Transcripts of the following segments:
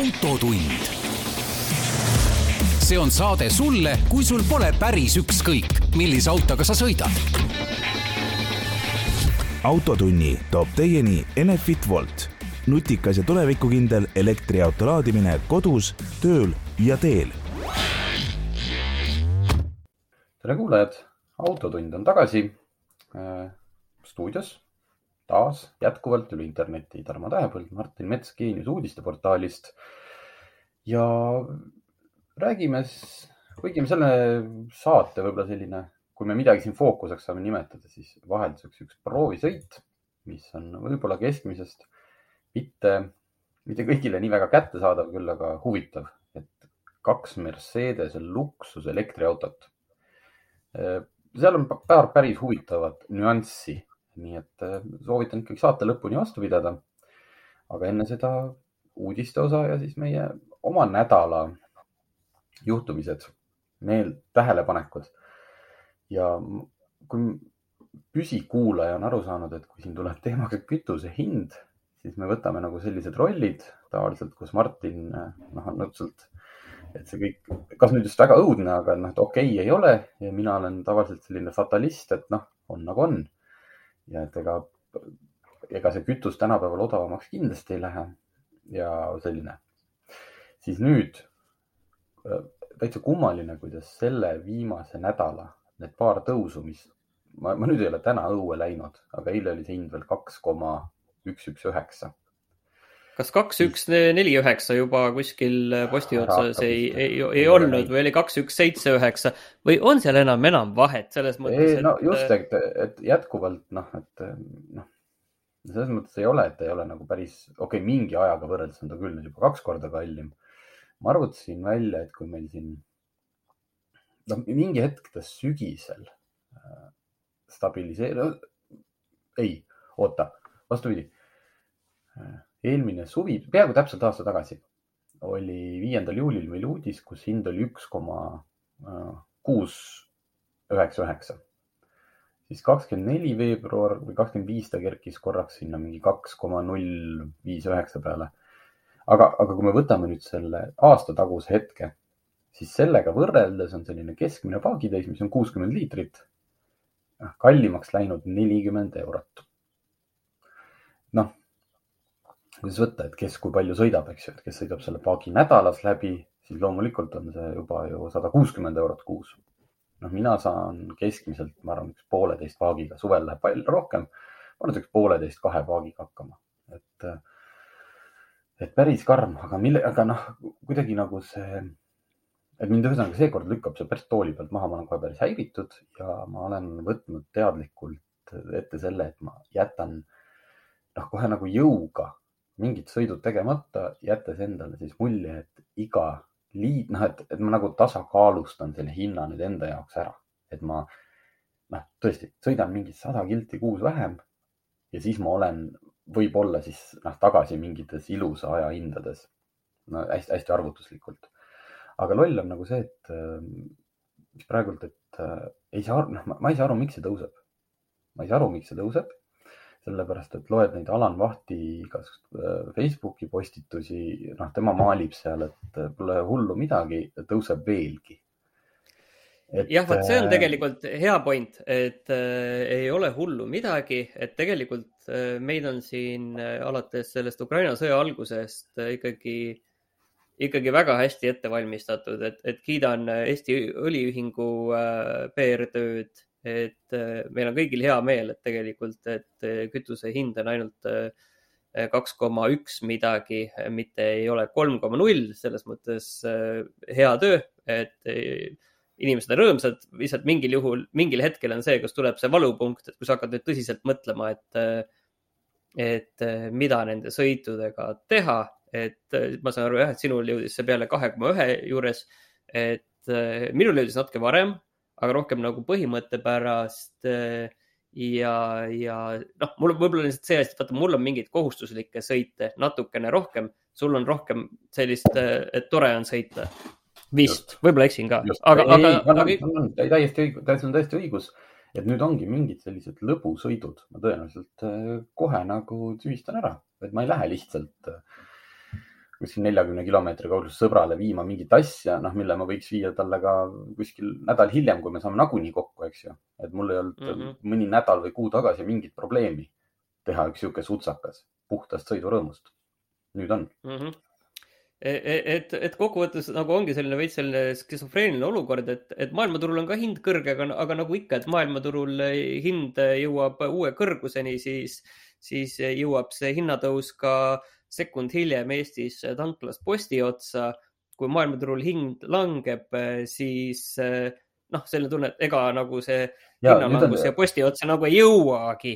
autotund. see on saade sulle, kui sul pole päris ükskõik, millise autoga sa sõidad. autotunni toob teieni Enefit Volt, nutikas ja tulevikukindel elektriauto laadimine kodus, tööl ja teel. tere kuulajad, Autotund on tagasi äh, stuudios taas jätkuvalt üle interneti Tarmo Tähepõld, Martin Mets Geenius uudisteportaalist. ja räägime, kuigi me selle saate võib-olla selline, kui me midagi siin fookuseks saame nimetada, siis vahelduseks üks proovisõit, mis on võib-olla keskmisest mitte, mitte kõigile nii väga kättesaadav, küll aga huvitav, et kaks Mercedese luksus elektriautot. seal on paar päris huvitavat nüanssi nii et äh, soovitan ikkagi saate lõpuni vastu pidada. aga enne seda uudiste osa ja siis meie oma nädala juhtumised, meel, tähelepanekud. ja kui püsikuulaja on aru saanud, et kui siin tuleb teemaga kütuse hind, siis me võtame nagu sellised rollid tavaliselt, kus Martin noh, on õudselt, et see kõik, kas nüüd just väga õudne, aga noh, et okei okay, ei ole ja mina olen tavaliselt selline fatalist, et noh, on nagu on ja et ega, ega see kütus tänapäeval odavamaks kindlasti ei lähe ja selline. siis nüüd täitsa kummaline, kuidas selle viimase nädala need paar tõusu, mis ma, ma nüüd ei ole täna õue läinud, aga eile oli see hind veel kaks koma üks, üks, üheksa kas kaks, üks, neli, üheksa juba kuskil posti otsas ei, ei, ei olnud või oli kaks, üks, seitse, üheksa või on seal enam, enam vahet selles mõttes? ei, no just, et, et jätkuvalt noh, et noh, selles mõttes ei ole, et ei ole nagu päris, okei okay,, mingi ajaga võrreldes on ta küll nüüd juba kaks korda kallim. ma arvutasin välja, et kui meil siin, noh, mingi hetk ta sügisel äh, stabiliseerub, ei, oota, vastupidi äh, eelmine suvi, peaaegu täpselt aasta tagasi oli viiendal juulil meil uudis, kus hind oli üks koma äh, kuus üheksa üheksa. siis kakskümmend neli veebruar või kakskümmend viis ta kerkis korraks sinna mingi kaks koma null viis üheksa peale. aga, aga kui me võtame nüüd selle aasta taguse hetke, siis sellega võrreldes on selline keskmine paagitäis, mis on kuuskümmend liitrit, kallimaks läinud nelikümmend eurot. noh kuidas võtta, et kes kui palju sõidab, eks ju, et kes sõidab selle paagi nädalas läbi, siis loomulikult on see juba ju sada kuuskümmend eurot kuus. noh, mina saan keskmiselt, ma arvan, üks pooleteist paagiga, suvel läheb palju rohkem. ma arvan, et üks pooleteist, kahe paagiga hakkama, et, et päris karm, aga mille, aga noh, kuidagi nagu see, et mind ühesõnaga seekord lükkab see päris tooli pealt maha, ma olen kohe päris häiritud ja ma olen võtnud teadlikult ette selle, et ma jätan noh, kohe nagu jõuga mingid sõidud tegemata, jättes endale siis mulje, et iga liid, noh, et, et ma nagu tasakaalustan selle hinna nüüd enda jaoks ära, et ma noh, tõesti sõidan mingi sada kilti kuus vähem ja siis ma olen võib-olla siis noh, tagasi mingites ilusa aja hindades. no hästi-hästi arvutuslikult. aga loll on nagu see, et mis praegult, et äh, ei saa, noh, ma ei saa aru, miks see tõuseb. ma ei saa aru, miks see tõuseb sellepärast et loed neid Alan Vahti igasugust äh, Facebooki postitusi, noh, tema maalib seal, et äh, pole hullu midagi, tõuseb veelgi. jah, vot see on äh, tegelikult hea point, et äh, ei ole hullu midagi, et tegelikult äh, meid on siin alates sellest Ukraina sõja algusest äh, ikkagi, ikkagi väga hästi ette valmistatud, et, et kiidan Eesti Õliühingu PR-tööd et äh, meil on kõigil hea meel, et tegelikult, et äh, kütuse hind on ainult äh, kaks koma üks midagi, mitte ei ole kolm koma null, selles mõttes hea töö, et inimesed on rõõmsad, lihtsalt mingil juhul, mingil hetkel on see, kus tuleb see valupunkt, et kui sa hakkad nüüd tõsiselt mõtlema, et, et mida nende sõitudega teha, et ma saan aru jah, et sinul jõudis see peale kahe koma ühe juures, et minul jõudis natuke varem aga rohkem nagu põhimõtte pärast. Eh, ja, ja noh, mul võib-olla lihtsalt see et vaata, mul on mingeid kohustuslikke sõite natukene rohkem, sul on rohkem sellist, eh, et tore on sõita. vist, võib-olla eksin ka, aga, aga. täiesti õigus, täiesti on täiesti õigus, et nüüd ongi mingid sellised lõbusõidud, ma tõenäoliselt eh, kohe nagu tühistan ära, et ma ei lähe lihtsalt kuskil neljakümne kilomeetri kaugusel sõbrale viima mingit asja, noh, mille ma võiks viia talle ka kuskil nädal hiljem, kui me saame nagunii kokku, eks ju. et mul ei olnud mm -hmm. mõni nädal või kuu tagasi mingit probleemi teha üks niisugune sutsakas puhtast sõidurõõmust. nüüd on mm. -hmm et, et kokkuvõttes nagu ongi selline veits selline skisofreeniline olukord, et, et maailmaturul on ka hind kõrge, aga, aga nagu ikka, et maailmaturul hind jõuab uue kõrguseni, siis, siis jõuab see hinnatõus ka sekund hiljem Eestis tanklas posti otsa. kui maailmaturul hind langeb, siis noh, selline tunne, et ega nagu see hinnalangus ja posti otsa nagu ei jõuagi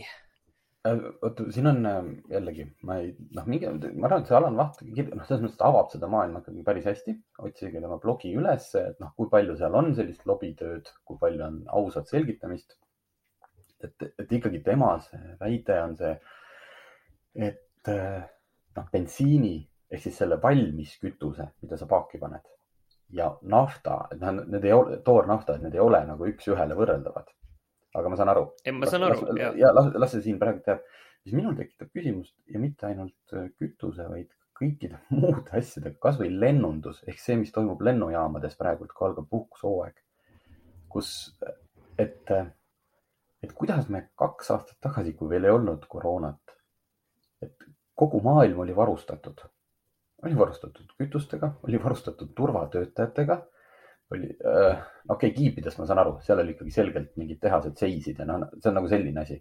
oota, siin on jällegi, ma ei, noh, mingi, ma arvan, et see Alan Vaht, noh, selles mõttes ta avab seda maailma ikkagi päris hästi. otsige tema blogi ülesse, et noh, kui palju seal on sellist lobitööd, kui palju on ausat selgitamist. Et, et ikkagi tema see väide on see, et noh, bensiini ehk siis selle valmiskütuse, mida sa paaki paned ja nafta, et noh, need ei ole, toornafta, et need ei ole nagu üks-ühele võrreldavad. aga ma saan aru. ma saan aru, jah. ja las, las see siin praegu teab, siis minul tekitab küsimust ja mitte ainult äh, kütuse, vaid kõikide muude asjadega, kasvõi lennundus ehk see, mis toimub lennujaamades praegult, kui algab puhkushooaeg, kus, et, et kuidas me kaks aastat tagasi, kui veel ei olnud koroonat, et kogu maailm oli varustatud, oli varustatud kütustega, oli varustatud turvatöötajatega, oli äh,, okei okay,, kiipidest ma saan aru, seal oli ikkagi selgelt mingid tehased seisid ja noh, see on nagu selline asi.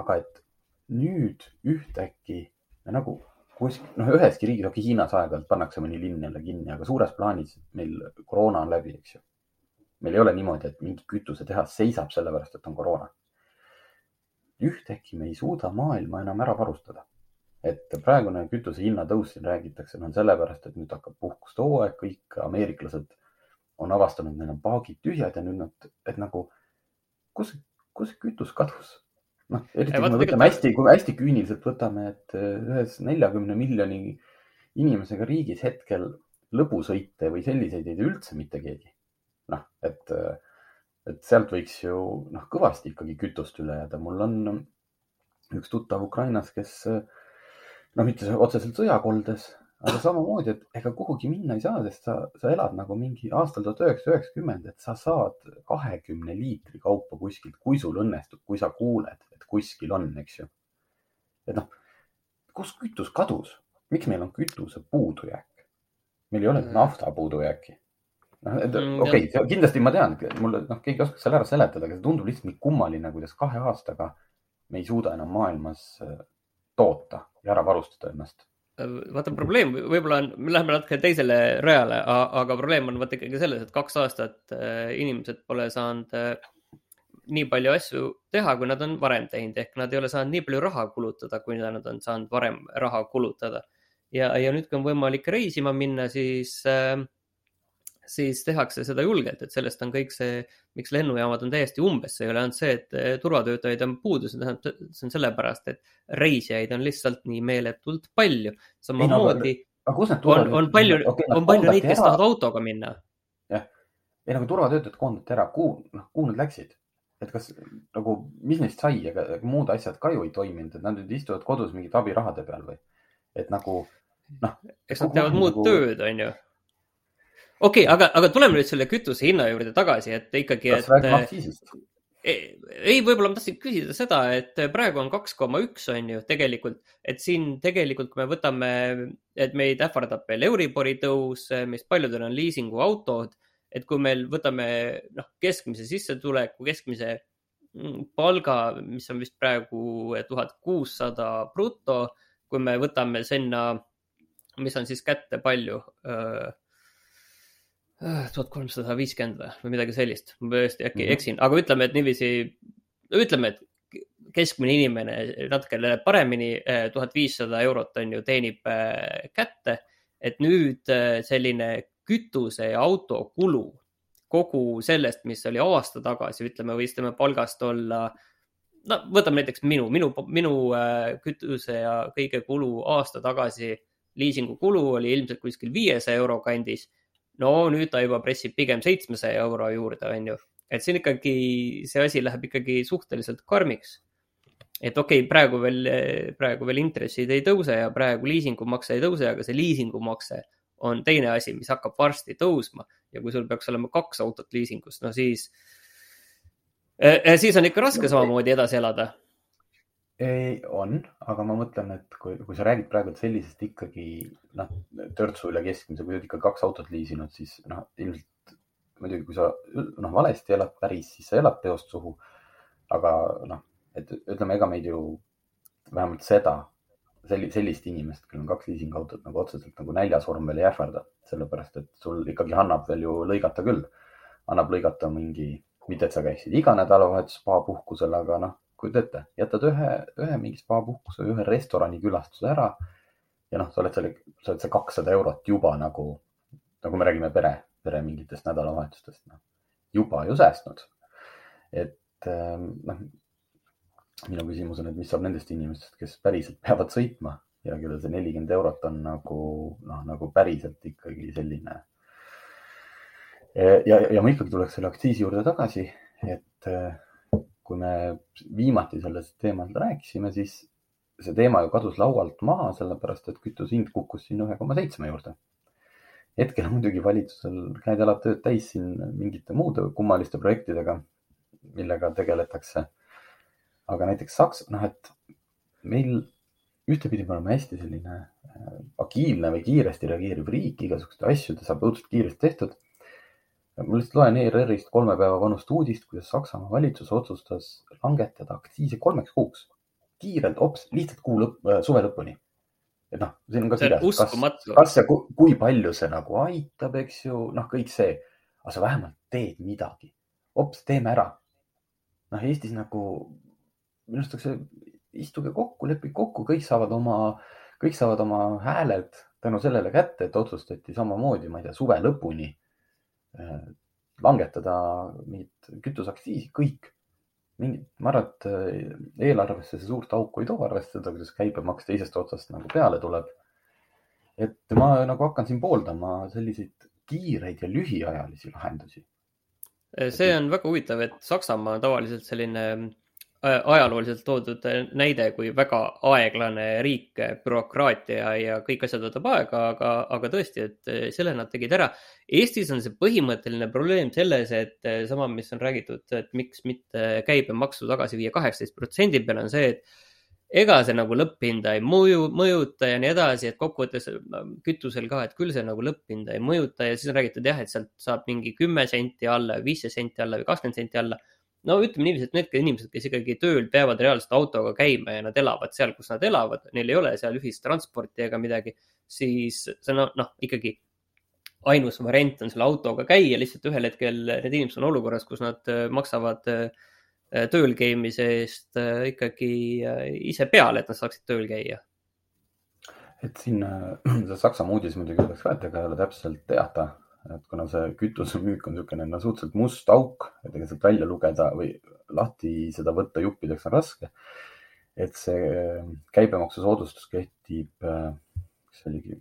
aga et nüüd ühtäkki nagu kuskil, noh, üheski riigis, okei okay,, Hiinas aeg-ajalt pannakse mõni linn jälle kinni, aga suures plaanis meil koroona on läbi, eks ju. meil ei ole niimoodi, et mingi kütusetehas seisab sellepärast, et on koroona. Ühtäkki me ei suuda maailma enam ära varustada et praegune kütuse hinna tõus siin räägitakse, on sellepärast, et nüüd hakkab puhkuste hooaeg, kõik ameeriklased on avastanud, neil on paagid tühjad ja nüüd nad, et nagu, kus, kus kütus kadus? noh, eriti kui me võtame hästi, kui me hästi küüniliselt võtame, et äh, ühes neljakümne miljoni inimesega riigis hetkel lõbusõite või selliseid ei tee üldse mitte keegi. noh, et, äh, et sealt võiks ju noh, kõvasti ikkagi kütust üle jääda. mul on üks tuttav Ukrainas, kes äh, no mitte otseselt sõjakoldes, aga samamoodi, et ega kuhugi minna ei saa, sest sa, sa elad nagu mingi aastal tuhat üheksasada üheksakümmend, et sa saad kahekümne liitri kaupa kuskilt, kui sul õnnestub, kui sa kuuled, et kuskil on, eks ju. et noh, kus kütus kadus, miks meil on kütuse puudujääk? meil ei ole mm. nafta puudujääki. Noh, mm, okei okay,, kindlasti ma tean, mulle noh, keegi oskaks selle ära seletada, aga see tundub lihtsalt nii kummaline, kuidas kahe aastaga me ei suuda enam maailmas toota ja ära varustada ennast vaata, probleem võib-olla on, me läheme natuke teisele rajale, aga probleem on vaata ikkagi selles, et kaks aastat äh, inimesed pole saanud äh, nii palju asju teha, kui nad on varem teinud, ehk nad ei ole saanud nii palju raha kulutada, kui nad on saanud varem raha kulutada. ja, ja nüüd, kui on võimalik reisima minna, siis äh, siis tehakse seda julgelt, et sellest on kõik see, miks lennujaamad on täiesti umbes, see ei ole ainult see, et eh, turvatöötajaid on puudu, see tähendab, see on sellepärast, et reisijaid on lihtsalt nii meeletult palju. samamoodi on, on palju on palju neid, kes tahavad autoga minna. jah, ei nagu turvatöötajad koondati ära, kuhu, noh, kuhu nad läksid? et kas nagu, mis neist sai, ega muud asjad ka ju ei toiminud, et nad nüüd istuvad kodus mingite abirahade peal või? et nagu noh. eks nad teevad muud nagu... tööd, on ju okei okay,, aga, aga tuleme nüüd selle kütuse hinna juurde tagasi, et ikkagi. kas räägime aktsiisist? ei, võib-olla ma tahtsin küsida seda, et praegu on kaks koma üks on ju tegelikult, et siin tegelikult, kui me võtame, et meid ähvardab veel Euribori tõus, mis paljudel on liisinguautod, et kui meil võtame noh, keskmise sissetuleku, keskmise mm, palga, mis on vist praegu tuhat kuussada bruto, kui me võtame sinna, mis on siis kätte palju Äh, tuhat kolmsada viiskümmend või, või midagi sellist, ma tõesti äkki mm -hmm. eksin, aga ütleme, et niiviisi, ütleme, et keskmine inimene natukene paremini, äh, tuhat viissada eurot on ju, teenib äh, kätte. et nüüd selline kütuse ja auto kulu kogu sellest, mis oli aasta tagasi, ütleme, võis tema palgast olla. no võtame näiteks minu, minu, minu kütuse ja kõige kulu aasta tagasi, liisingu kulu oli ilmselt kuskil viiesaja euro kandis no nüüd ta juba pressib pigem seitsmesaja euro juurde, on ju. et siin ikkagi see asi läheb ikkagi suhteliselt karmiks. et okei okay,, praegu veel, praegu veel intressid ei tõuse ja praegu liisingumakse ei tõuse, aga see liisingumakse on teine asi, mis hakkab varsti tõusma ja kui sul peaks olema kaks autot liisingus, no siis, siis on ikka raske samamoodi edasi elada ei, on, aga ma mõtlen, et kui, kui sa räägid praegu sellisest ikkagi noh, törtsu üle keskmise, kui sa oled ikka kaks autot liisinud, siis noh, ilmselt muidugi, kui sa noh, valesti elad päris, siis sa elad peost suhu. aga noh, et ütleme, ega meid ju vähemalt seda, sellist inimest, kellel on kaks liisingautot nagu otseselt nagu näljasurm veel ei ähvarda, sellepärast et sul ikkagi annab veel ju lõigata küll. annab lõigata mingi, mitte et sa käiksid iga nädalavahetus spa-puhkusel, aga noh kujuta ette, jätad ühe, ühe mingi spa-puhkuse, ühe restorani külastuse ära ja noh, sa oled seal, sa oled see kakssada eurot juba nagu, nagu me räägime pere, pere mingitest nädalavahetustest, noh, juba ju säästnud. et ähm, noh, minu küsimus on, et mis saab nendest inimestest, kes päriselt peavad sõitma ja kellel see nelikümmend eurot on nagu noh, nagu päriselt ikkagi selline. ja, ja ma ikkagi tuleks selle aktsiisi juurde tagasi, et äh, kui me viimati sellest teemast rääkisime, siis see teema ju kadus laualt maha, sellepärast et kütuse hind kukkus siin ühe koma seitsme juurde. hetkel on muidugi valitsusel käed-jalad tööd täis siin mingite muude kummaliste projektidega, millega tegeletakse. aga näiteks Saksa, noh, et meil ühtepidi me oleme hästi selline äh, agiilne või kiiresti reageeriv riik, igasuguste asjade saab õudselt kiiresti tehtud ma lihtsalt loen ERR-ist kolme päeva vanust uudist, kuidas Saksamaa valitsus otsustas langetada aktsiise kolmeks kuuks. kiirelt, hops, lihtsalt kuu lõpp, äh, suve lõpuni. et noh, siin on ka kirjas, kas, kas ja kui palju see nagu aitab, eks ju, noh, kõik see. aga sa vähemalt teed midagi. hops, teeme ära. noh, Eestis nagu minu arust oleks, istuge kokku, leppige kokku, kõik saavad oma, kõik saavad oma hääled tänu sellele kätte, et otsustati samamoodi, ma ei tea, suve lõpuni langetada mingit kütuseaktsiisi, kõik. mingit, ma arvan, et äh, eelarvesse see suurt auku ei too, arvestades seda, kuidas käibemaks teisest otsast nagu peale tuleb. et ma nagu hakkan siin pooldama selliseid kiireid ja lühiajalisi lahendusi. see on väga huvitav, et Saksamaa on tavaliselt selline ajalooliselt toodud näide, kui väga aeglane riik, bürokraatia ja kõik asjad võtab aega, aga, aga tõesti, et selle nad tegid ära. Eestis on see põhimõtteline probleem selles, et sama, mis on räägitud, et miks mitte käibemaksu tagasi viia kaheksateist protsendi peale, on see, et ega see nagu lõpphinda ei mõju, mõjuta ja nii edasi, et kokkuvõttes kütusel ka, et küll see nagu lõpphinda ei mõjuta ja siis on räägitud jah, et sealt saab mingi kümme senti alla, viisteist senti alla või kakskümmend senti alla no ütleme niiviisi, et need inimesed, kes ikkagi tööl peavad reaalselt autoga käima ja nad elavad seal, kus nad elavad, neil ei ole seal ühistransporti ega midagi, siis see on noh, ikkagi ainus variant on selle autoga käia, lihtsalt ühel hetkel need inimesed on olukorras, kus nad äh, maksavad äh, tööl käimise eest äh, ikkagi ise peale, et nad saaksid tööl käia. et siin see Saksamaa uudis muidugi öeldakse ka, et ega ei ole täpselt teada, et kuna see kütusemüük on niisugune no suhteliselt must auk, et ega sealt välja lugeda või lahti seda võtta juppideks on raske. et see äh, käibemaksusoodustus kehtib, äh, mis see oligi,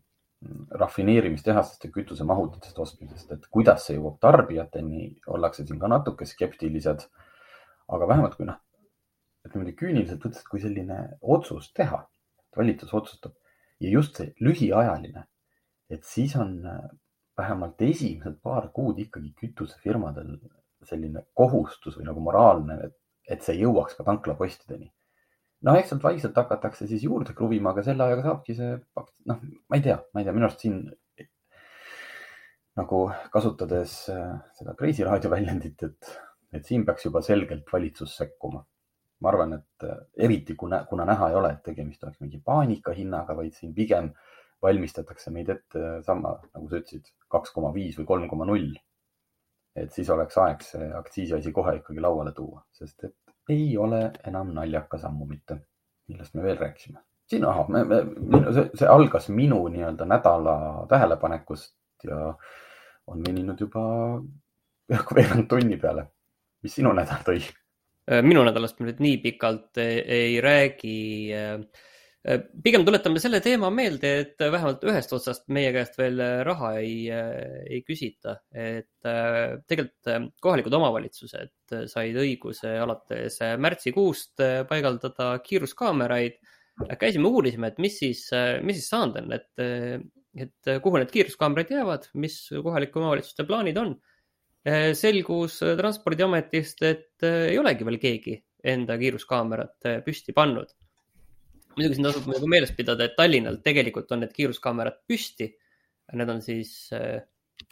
rafineerimistehastest ja kütusemahutitest ostmisest, et kuidas see jõuab tarbijateni, ollakse siin ka natuke skeptilised. aga vähemalt kui noh, ütleme nii küüniliselt võttes, kui selline otsus teha, valitsus otsustab ja just see lühiajaline, et siis on vähemalt esimesed paar kuud ikkagi kütusefirmadel selline kohustus või nagu moraalne, et see jõuaks ka tanklapostideni. noh, eks sealt vaikselt hakatakse siis juurde kruvima, aga selle ajaga saabki see, noh, ma ei tea, ma ei tea, minu arust siin nagu kasutades äh, seda Kreisi raadio väljendit, et, et siin peaks juba selgelt valitsus sekkuma. ma arvan, et äh, eriti kuna, kuna näha ei ole, et tegemist oleks mingi paanikahinnaga, vaid siin pigem äh, valmistatakse meid ette sama, nagu sa ütlesid, kaks koma viis või kolm koma null. et siis oleks aeg see aktsiisiasi kohe ikkagi lauale tuua, sest et ei ole enam naljakas ammu mitte. millest me veel rääkisime? siin, ahah, me, me, see, see algas minu nii-öelda nädala tähelepanekust ja on veninud juba peaaegu veerand tunni peale. mis sinu nädal tõi? minu nädalast ma nüüd nii pikalt ei, räägi pigem tuletame selle teema meelde, et vähemalt ühest otsast meie käest veel raha ei, ei küsita, et tegelikult kohalikud omavalitsused said õiguse alates märtsikuust paigaldada kiiruskaameraid. käisime, uurisime, et mis siis, mis siis saanud on, et, et kuhu need kiiruskaamerad jäävad, mis kohalike omavalitsuste plaanid on. selgus Transpordiametist, et ei olegi veel keegi enda kiiruskaamerat püsti pannud muidugi siin tasub nagu meeles pidada, et Tallinnal tegelikult on need kiiruskaamerad püsti. Need on siis äh,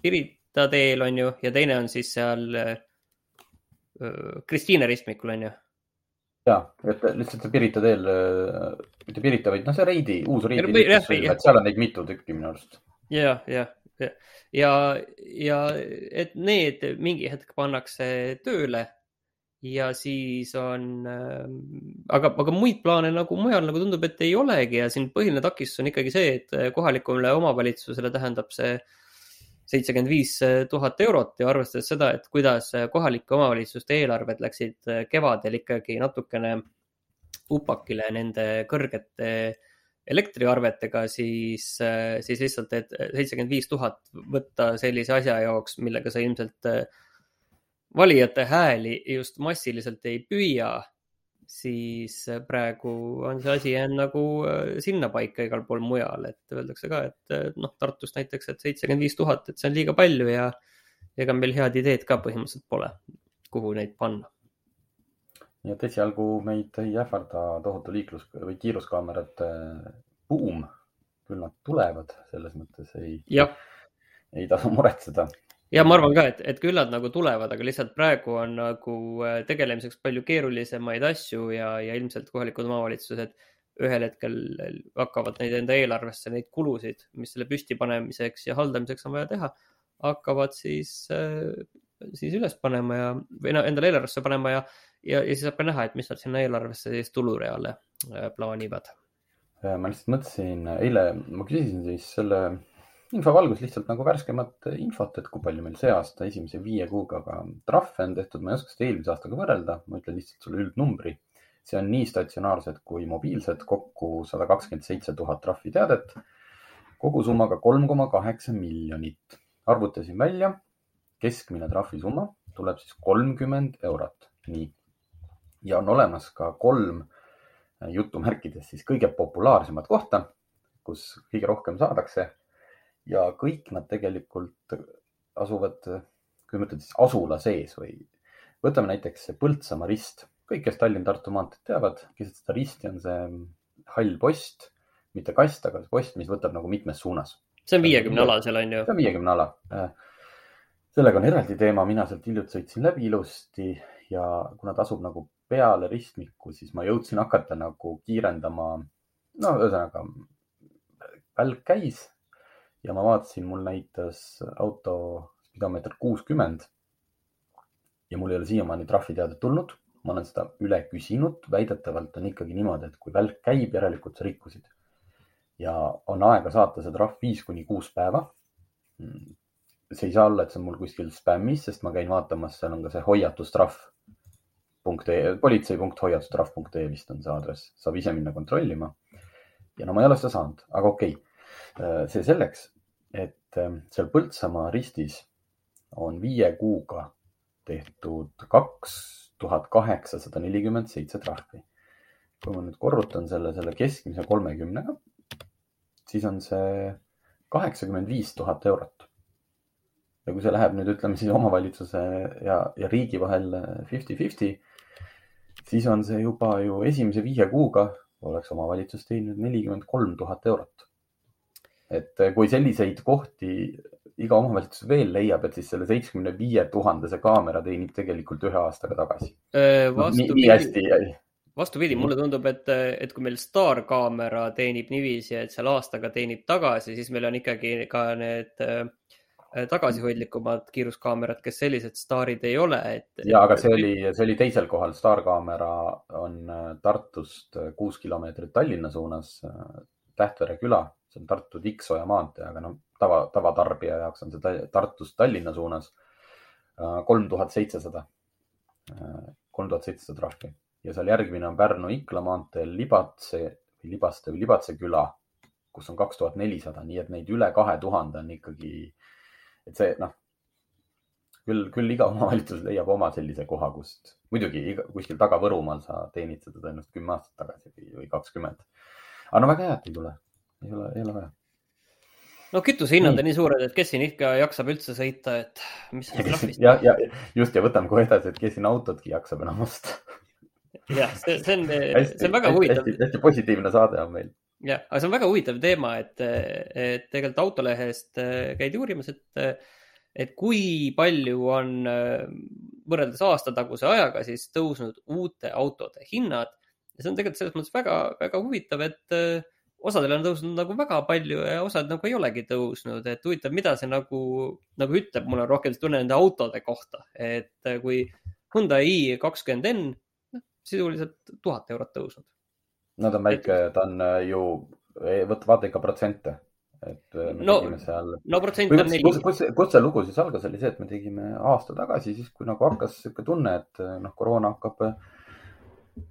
Pirita teel on ju ja teine on siis seal äh, äh, Kristiine ristmikul on ju. ja, et lihtsalt see Pirita teel, mitte Pirita, vaid noh, see Reidi, uus Reidi, et seal on neid mitu tükki minu arust. ja, ja, ja, ja, ja et need mingi hetk pannakse tööle ja siis on äh,, aga, aga muid plaane nagu mujal nagu tundub, et ei olegi. Ja siin põhiline takistus on ikkagi see, et äh, kohalikule omavalitsusele tähendab see seitsekümmend viis tuhat eurot. Ja arvestades seda, et kuidas kohalike omavalitsuste eelarved läksid äh, kevadel ikkagi natukene upakile nende kõrgete elektriarvetega, siis, äh, siis lihtsalt, et seitsekümmend viis tuhat võtta sellise asja jaoks, millega sa ilmselt valijate hääli just massiliselt ei püüa, siis praegu on see asi jäänud nagu äh, sinnapaika igal pool mujal, et öeldakse ka, et äh, noh, Tartus näiteks, et seitsekümmend viis tuhat, et see on liiga palju ja ega meil head ideed ka põhimõtteliselt pole, kuhu neid panna. nii et esialgu meid ei ähvarda tohutu liiklus või kiiruskaamerate buum, küll nad tulevad, selles mõttes ei, ei tasu muretseda ja ma arvan ka, et, et küll nad nagu tulevad, aga lihtsalt praegu on nagu äh, tegelemiseks palju keerulisemaid asju ja, ja ilmselt kohalikud omavalitsused ühel hetkel hakkavad neid enda eelarvesse, neid kulusid, mis selle püstipanemiseks ja haldamiseks on vaja teha, hakkavad siis, äh, siis üles panema ja, või no endale eelarvesse panema ja, ja, ja siis saab ka näha, et mis nad sinna eelarvesse siis tulureale äh, plaanivad. ma lihtsalt mõtlesin, eile ma küsisin siis selle info valgus lihtsalt nagu värskemat infot, et kui palju meil see aasta esimese viie kuuga ka trahve on tehtud, ma ei oska seda eelmise aastaga võrrelda, ma ütlen lihtsalt sulle üldnumbri. see on nii statsionaarsed kui mobiilsed, kokku sada kakskümmend seitse tuhat trahviteadet, kogusummaga kolm koma kaheksa miljonit. arvutasin välja, keskmine trahvisumma tuleb siis kolmkümmend eurot, nii. ja on olemas ka kolm jutumärkides siis kõige populaarsemat kohta, kus kõige rohkem saadakse ja kõik nad tegelikult asuvad, kui ma ütlen siis asula sees või võtame näiteks Põltsamaa rist. kõik, kes Tallinn-Tartu maanteed teavad, keset seda risti on see hall post, mitte kast, aga post, mis võtab nagu mitmes suunas. see on viiekümne ala seal on ju? see on viiekümne ala. sellega on eraldi teema, mina sealt hiljuti sõitsin läbi ilusti ja kuna ta asub nagu peale ristmikku, siis ma jõudsin hakata nagu kiirendama. no ühesõnaga, välk käis ja ma vaatasin, mul näitas auto spidomeeter kuuskümmend. ja mul ei ole siiamaani trahviteadet tulnud, ma olen seda üle küsinud, väidetavalt on ikkagi niimoodi, et kui välk käib, järelikult sa rikkusid. ja on aega saata see trahv viis kuni kuus päeva. see ei saa olla, et see on mul kuskil spämmis, sest ma käin vaatamas, seal on ka see hoiatustrahv punkt ee, politsei.hoiatustrahv.ee vist on see aadress, saab ise minna kontrollima. ja no ma ei ole seda saanud, aga okei okay see selleks, et ähm, seal Põltsamaa ristis on viie kuuga tehtud kaks tuhat kaheksasada nelikümmend seitse trahvi. kui ma nüüd korrutan selle, selle keskmise kolmekümnega, siis on see kaheksakümmend viis tuhat eurot. ja kui see läheb nüüd ütleme siis omavalitsuse ja, ja riigi vahel fifty-fifty, siis on see juba ju esimese viie kuuga oleks omavalitsus teeninud nelikümmend kolm tuhat eurot et eh, kui selliseid kohti iga omavalitsus veel leiab, et siis selle seitsmekümne viie tuhandese kaamera teenib tegelikult ühe aastaga tagasi. vastupidi, vastupidi, mulle tundub, et, et kui meil staarkaamera teenib niiviisi, et seal aastaga teenib tagasi, siis meil on ikkagi ka need tagasihoidlikumad kiiruskaamerad, kes sellised staarid ei ole, et. ja, aga see oli, see oli teisel kohal, staarkaamera on Tartust kuus kilomeetrit Tallinna suunas, Tähtvere küla see on Tartu-Tiksoja maantee, aga noh, tava, tavatarbija jaoks on see Tartust Tallinna suunas kolm tuhat seitsesada, kolm tuhat seitsesada trahvi ja seal järgmine on Pärnu-Ikla maanteel Libatse mingi Libaste või Libatse küla, kus on kaks tuhat nelisada, nii et neid üle kahe tuhande on ikkagi, et see noh, küll, küll iga omavalitsus leiab oma sellise koha, kust muidugi iga, kuskil taga Võrumaal sa teenid seda tõenäoliselt kümme aastat tagasi või, või kakskümmend. aga no väga hea, et ei tule, ei ole, ei ole vaja no kütusehinnad on nii suured, et kes siin ikka jaksab üldse sõita, et mis sellest trahvist. ja, ja just ja võtame kohe edasi, et kes siin autotki jaksab enam osta. jah, see, see on, see on väga huvitav. hästi, positiivne saade on meil. jah, aga see on väga huvitav teema, et, et tegelikult Autolehest äh, käidi uurimas, et, et kui palju on äh, võrreldes aastataguse ajaga siis tõusnud uute autode hinnad ja see on tegelikult selles mõttes väga, väga huvitav, et äh, osadel on tõusnud nagu väga palju ja osad nagu ei olegi tõusnud, et huvitav, mida see nagu, nagu ütleb, mul on rohkem tunne nende autode kohta, et kui Hyundai i kakskümmend N, noh, sisuliselt tuhat eurot tõusnud. no ta on väike, ta on äh, ju, võta, vaata ikka protsente, et äh, no, seal. no protsent on neli. kus, kus see lugu siis algas, oli see, et me tegime aasta tagasi, siis kui nagu hakkas sihuke tunne, et noh, koroona hakkab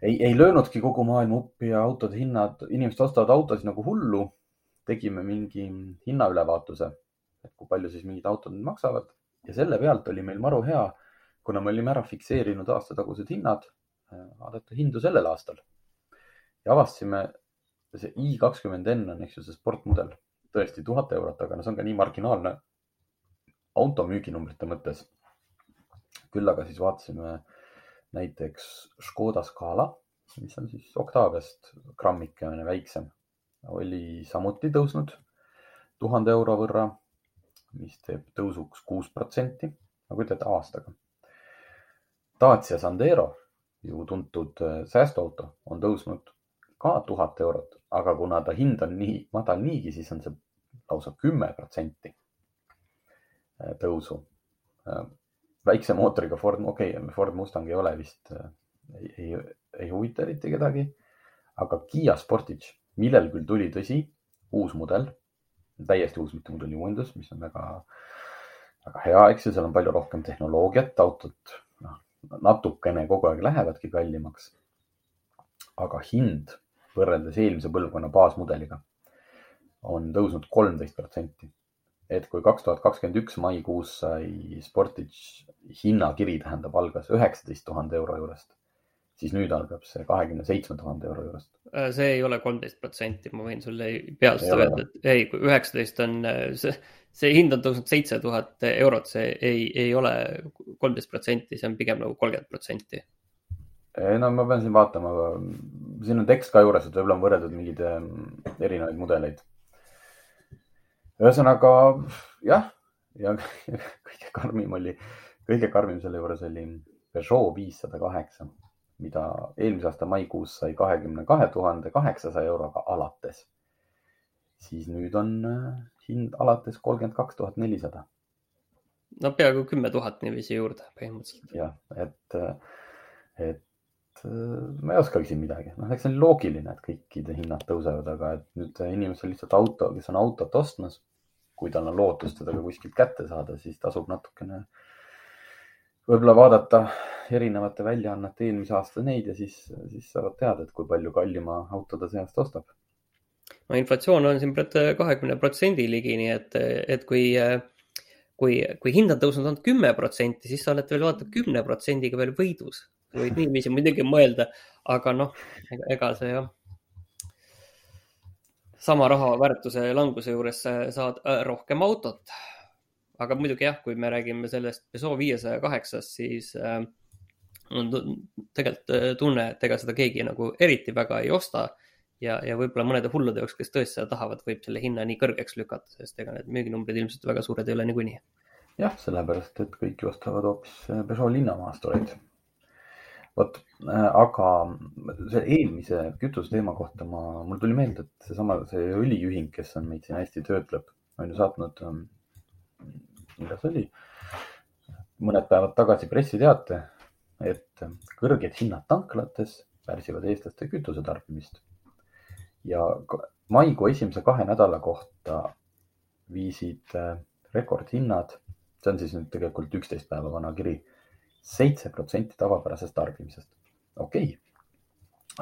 ei, ei löönudki kogu maailma uppi ja autode hinnad, inimesed ostavad autosid nagu hullu. tegime mingi hinnaülevaatuse, et kui palju siis mingid autod nüüd maksavad ja selle pealt oli meil maru hea, kuna me olime ära fikseerinud aastatagused hinnad, vaadata hindu sellel aastal. ja avastasime, see i kakskümmend N on, eks ju, see sportmudel, tõesti tuhat eurot, aga no see on ka nii marginaalne auto müüginumbrite mõttes. küll aga siis vaatasime äh, näiteks Škoda Scala, mis on siis Octaviast grammikene väiksem, oli samuti tõusnud tuhande euro võrra, mis teeb tõusuks kuus protsenti, nagu ütlete, aastaga. Dacia Sandero, ju tuntud äh, säästuauto, on tõusnud ka tuhat eurot, aga kuna ta hind on nii madal niigi, siis on see lausa kümme protsenti äh, tõusu äh, väikse mootoriga Ford, okei okay,, Ford Mustang ei ole vist, äh, ei, ei, ei huvita eriti kedagi. aga Kiia Sportage, millel küll tuli, tõsi, uus mudel, täiesti uus, mitte mudeli uuendus, mis on väga, väga hea, eks ju, seal on palju rohkem tehnoloogiat, autod noh, natukene kogu aeg lähevadki kallimaks. aga hind võrreldes eelmise põlvkonna baasmudeliga on tõusnud kolmteist protsenti et kui kaks tuhat kakskümmend üks maikuus sai Sportage hinnakiri, tähendab, algas üheksateist tuhande euro juurest, siis nüüd algab see kahekümne seitsme tuhande euro juurest. Äh, see ei ole kolmteist protsenti, ma võin sulle peast öelda, et ei, kui üheksateist on äh, see, see hind on tõusnud seitse tuhat eurot, see ei, ei ole kolmteist protsenti, see on pigem nagu kolmkümmend protsenti. no ma pean siin vaatama, siin on tekst ka juures, et võib-olla on võrreldud mingeid äh, erinevaid mudeleid ühesõnaga jah, ja kõige karmim oli, kõige karmim selle juures oli Peugeot viissada kaheksa, mida eelmise aasta maikuus sai kahekümne kahe tuhande kaheksasaja euroga alates. siis nüüd on äh, hind alates kolmkümmend kaks tuhat nelisada. no peaaegu kümme tuhat niiviisi juurde põhimõtteliselt. jah, et, et ma ei oskagi siin midagi, noh, eks see on loogiline, et kõikide hinnad tõusevad, aga et nüüd inimesel lihtsalt auto, kes on autot ostmas, kui tal on lootust teda ka kuskilt kätte saada, siis tasub natukene võib-olla vaadata erinevate väljaannete eelmise aasta neid ja siis, siis saavad teada, et kui palju kallima auto ta seast ostab. no inflatsioon on siin kahekümne protsendi ligi, nii et, et kui, kui, kui hind on tõusnud ainult kümme protsenti, siis sa oled veel vaata kümne protsendiga veel võidus võid niiviisi muidugi mõelda, aga noh, ega see jah. sama raha väärtuse languse juures saad äh, rohkem autot. aga muidugi jah, kui me räägime sellest Peugeot viiesaja kaheksast, siis äh, on tegelikult äh, tunne, et ega seda keegi nagu eriti väga ei osta ja, ja võib-olla mõnede hullude jaoks, kes tõesti seda tahavad, võib selle hinna nii kõrgeks lükata, sest ega need müüginumbrid ilmselt väga suured ei ole niikuinii. jah, sellepärast, et kõik ju ostavad hoopis Peugeot linnamaastureid vot, äh, aga selle eelmise kütuseteema kohta ma, mul tuli meelde, et seesama, see õliühing, kes on meid siin hästi töötleb, on ju saatnud, ähm, millal see oli, mõned päevad tagasi pressiteate, et kõrged hinnad tanklates pärsivad eestlaste kütusetarbimist. ja maikuu esimese kahe nädala kohta viisid äh, rekordhinnad, see on siis nüüd tegelikult üksteist päeva vana kiri seitse protsenti tavapärasest tarbimisest. okei okay.,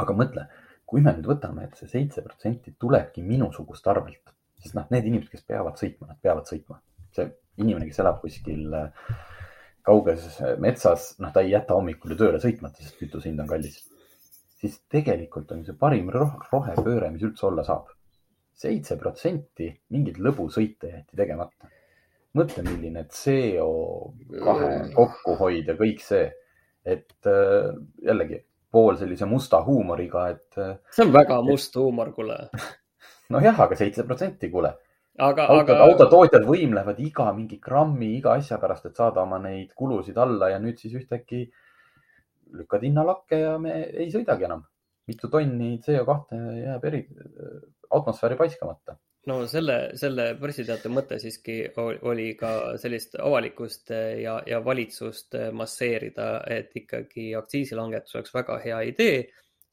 aga mõtle, kui me nüüd võtame, et see seitse protsenti tulebki minusugust arvelt, siis noh, need inimesed, kes peavad sõitma, nad peavad sõitma. see inimene, kes elab kuskil äh, kauges metsas, noh, ta ei jäta hommikul ju tööle sõitmata, sest kütuse hind on kallis. siis tegelikult on see parim rohepööre, mis üldse olla saab. seitse protsenti mingeid lõbusõite jäeti tegemata. Mõtle, milline CO kahe kokkuhoid ja kõik see, et äh, jällegi pool sellise musta huumoriga, et. Äh, see on väga must huumor, kuule nojah, aga seitse protsenti, kuule aga, aga..., autotootjad võimlevad iga mingi grammi, iga asja pärast, et saada oma neid kulusid alla ja nüüd siis ühtäkki lükkad hinna lakke ja me ei sõidagi enam. mitu tonni CO2 jääb eri, atmosfääri paiskamata. No selle, selle pressiteate mõte siiski oli ka sellist avalikkust ja, ja valitsust masseerida, et ikkagi aktsiisilangetus oleks väga hea idee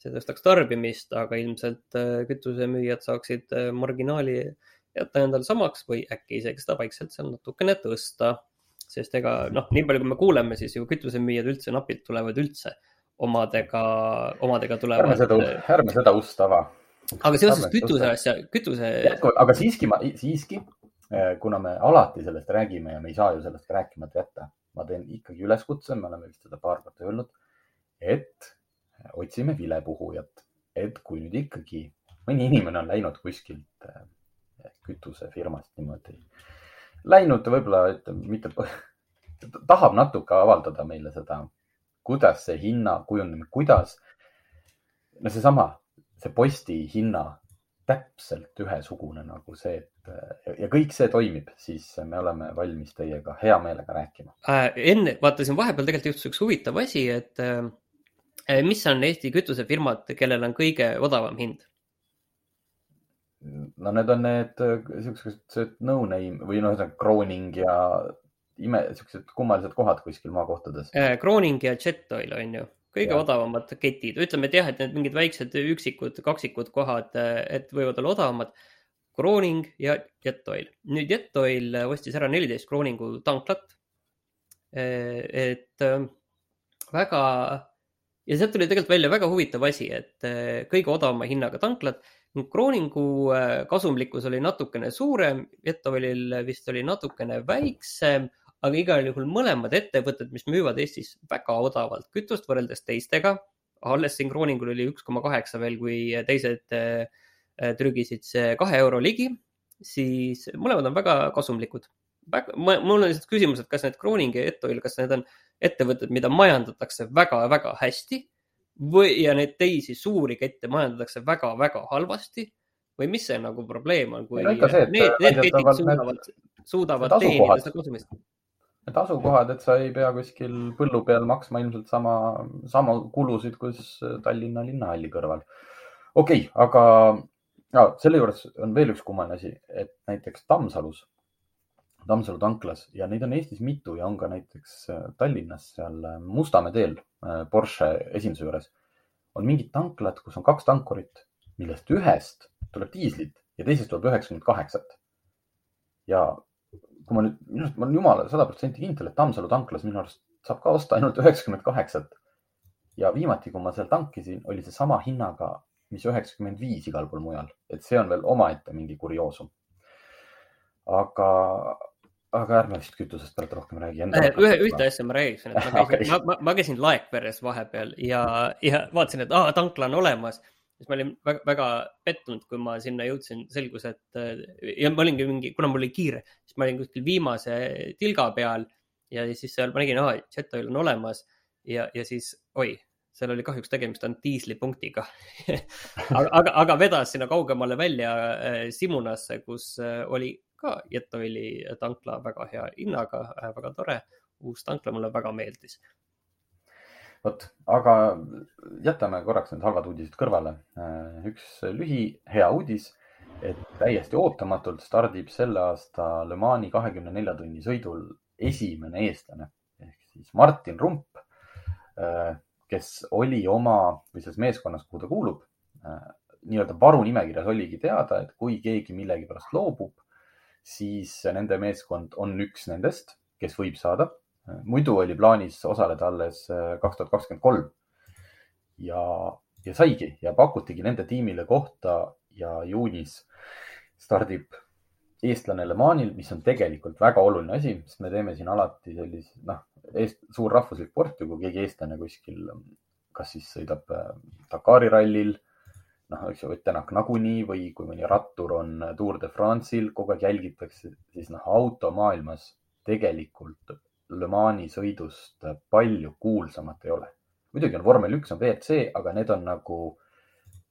see tõstaks tarbimist, aga ilmselt kütusemüüjad saaksid marginaali jätta endale samaks või äkki isegi seda vaikselt seal natukene tõsta. sest ega noh, nii palju, kui me kuuleme, siis ju kütusemüüjad üldse napilt tulevad üldse omadega, omadega tulevad. ärme seda, ärme seda ust ava. Aga seoses kütuse asja, kütuse. aga siiski ma, siiski, eh, kuna me alati sellest räägime ja me ei saa ju sellest rääkimata jätta, ma teen ikkagi üleskutse, me oleme vist seda paar korda öelnud, et otsime vilepuhujat, et kui nüüd ikkagi mõni inimene on läinud kuskilt eh, kütusefirmast niimoodi läinud, võib-olla ütleme, mitte, tahab natuke avaldada meile seda, kuidas see hinna kujunemine, kuidas, no seesama, see posti hinna täpselt ühesugune nagu see, et ja kõik see toimib, siis me oleme valmis teiega hea meelega rääkima äh,. enne vaatasin vahepeal tegelikult juhtus üks huvitav asi, et äh, mis on Eesti kütusefirmad, kellel on kõige odavam hind? no need on need äh, siuksed no-name või noh, Crooning ja ime, siuksed kummalised kohad kuskil maakohtades. Äh, ja Jetoil on ju kõige ja. odavamad ketid, ütleme, et jah, et need mingid väiksed üksikud kaksikud kohad, äh, et võivad olla odavamad. Crooning ja Jetoil. nüüd Jetoil ostis ära neliteist Crooningu tanklat. et väga ja sealt tuli tegelikult välja väga huvitav asi, et kõige odavama hinnaga tanklad Crooningu äh, kasumlikkus oli natukene suurem, Jetovelil vist oli natukene väiksem, aga igal juhul mõlemad ettevõtted, mis müüvad Eestis väga odavalt kütust võrreldes teistega, alles siin Crooningul oli üks koma kaheksa veel, kui teised äh, trügisid see kahe euro ligi, siis mõlemad on väga kasumlikud. mul on lihtsalt küsimus, et kas need Crooning ja Etoil, kas need on ettevõtted, mida majandatakse väga-väga hästi või, ja neid teisi suuri kette majandatakse väga-väga halvasti või mis see nagu probleem on, kui see, need, need ketid suudavad, suudavad teenida seda kasumist? Need asukohad, et sa ei pea kuskil põllu peal maksma ilmselt sama, sama kulusid, kus Tallinna linnahalli kõrval. okei okay,, aga ja, selle juures on veel üks kummaline asi, et näiteks Tammsalus Tammsalu tanklas ja neid on Eestis mitu ja on ka näiteks äh, Tallinnas seal äh, Mustamäe teel äh, Porsche esinduse juures on mingid tanklad, kus on kaks tankurit, millest ühest tuleb diislit ja teisest tuleb üheksakümmend kaheksat. ja kui ma nüüd, minu arust ma olen jumala sada protsenti kindel, et Tammsalu tanklas minu arust saab ka osta ainult üheksakümmend kaheksat. ja viimati, kui ma seal tankisin, oli see sama hinnaga, mis üheksakümmend viis igal pool mujal, et see on veel omaette mingi kurioosum. aga, aga ärme vist kütusest praegu rohkem räägi. ühe, ühte asja ma räägiksin, et ma käisin okay., ma, ma, ma käisin Laekveres vahepeal ja, ja vaatasin, et aa, tankla on olemas. Siis ma olin väga, väga pettunud, kui ma sinna jõudsin, selgus, et ja ma olingi mingi, kuna mul oli kiire, siis ma olin kuskil viimase tilga peal ja siis seal ma nägin, aa, jet oil on olemas ja, ja siis oi, seal oli kahjuks tegemist ainult diislipunktiga aga, aga, aga vedas sinna kaugemale välja äh, Simunasse, kus äh, oli ka Jetoili tankla väga hea hinnaga, äh, väga tore. uus tankla mulle väga meeldis. Vot, aga jätame korraks need halvad uudised kõrvale. Äh, üks lühi hea uudis, et täiesti ootamatult stardib selle aasta Le Mani kahekümne nelja tunni sõidul esimene eestlane ehk siis Martin Rump, äh, kes oli oma või selles meeskonnas, kuhu ta kuulub, nii-öelda varunimekirjas oligi teada, et kui keegi millegipärast loobub, siis nende meeskond on üks nendest, kes võib saada. Muidu oli plaanis osaleda alles äh, kaks tuhat kakskümmend kolm. ja ja saigi ja pakutigi nende tiimile kohta ja juunis stardib eestlane Le Manil, mis on tegelikult väga oluline asi, sest me teeme siin alati sellise, noh, suur rahvuslik sport ju, kui keegi eestlane kuskil, kas siis sõidab äh, Dakari rallil, noh, eks ju, Ott Tänak nagunii või kui mõni rattur on Tour de France'il, kogu aeg jälgitakse, siis noh, automaailmas tegelikult Le Mani sõidust palju kuulsamat ei ole. muidugi on vormel üks, on WRC, aga need on nagu,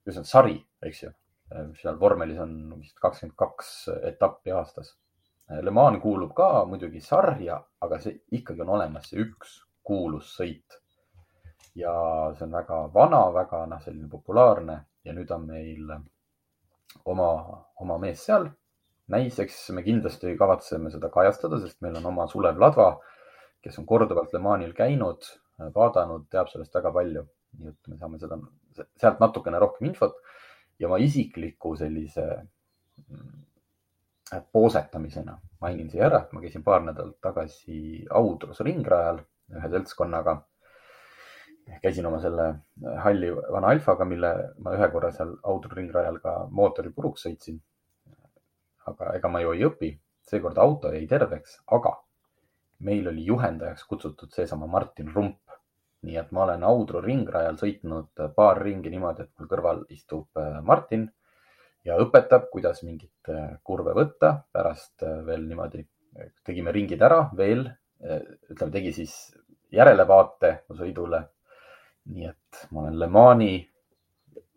see on sari, eks ju Äh, seal vormelis on vist kakskümmend kaks etappi aastas. Äh, Le Mans kuulub ka muidugi sarja, aga see ikkagi on olemas, see üks kuulus sõit. ja see on väga vana, väga noh, selline populaarne ja nüüd on meil oma, oma mees seal. näiseks me kindlasti kavatseme seda kajastada, sest meil on oma Sulev Ladva, kes on korduvalt Le Manil käinud, vaadanud, teab sellest väga palju. nii et me saame seda, sealt natukene rohkem infot ja ma isikliku sellise mm, poosetamisena mainin siia ära, et ma käisin paar nädalat tagasi Audrus ringrajal ühe seltskonnaga. käisin oma selle halli vana Alfaga, mille ma ühe korra seal Audru ringrajal ka mootori puruks sõitsin. aga ega ma ju ei õpi, seekord auto jäi terveks, aga meil oli juhendajaks kutsutud seesama Martin Rump, nii et ma olen Audru ringrajal sõitnud paar ringi niimoodi, et mul kõrval istub äh, Martin ja õpetab, kuidas mingit äh, kurve võtta. pärast äh, veel niimoodi tegime ringid ära veel, ütleme, tegi siis järelevaate sõidule. nii et ma olen Le Mani,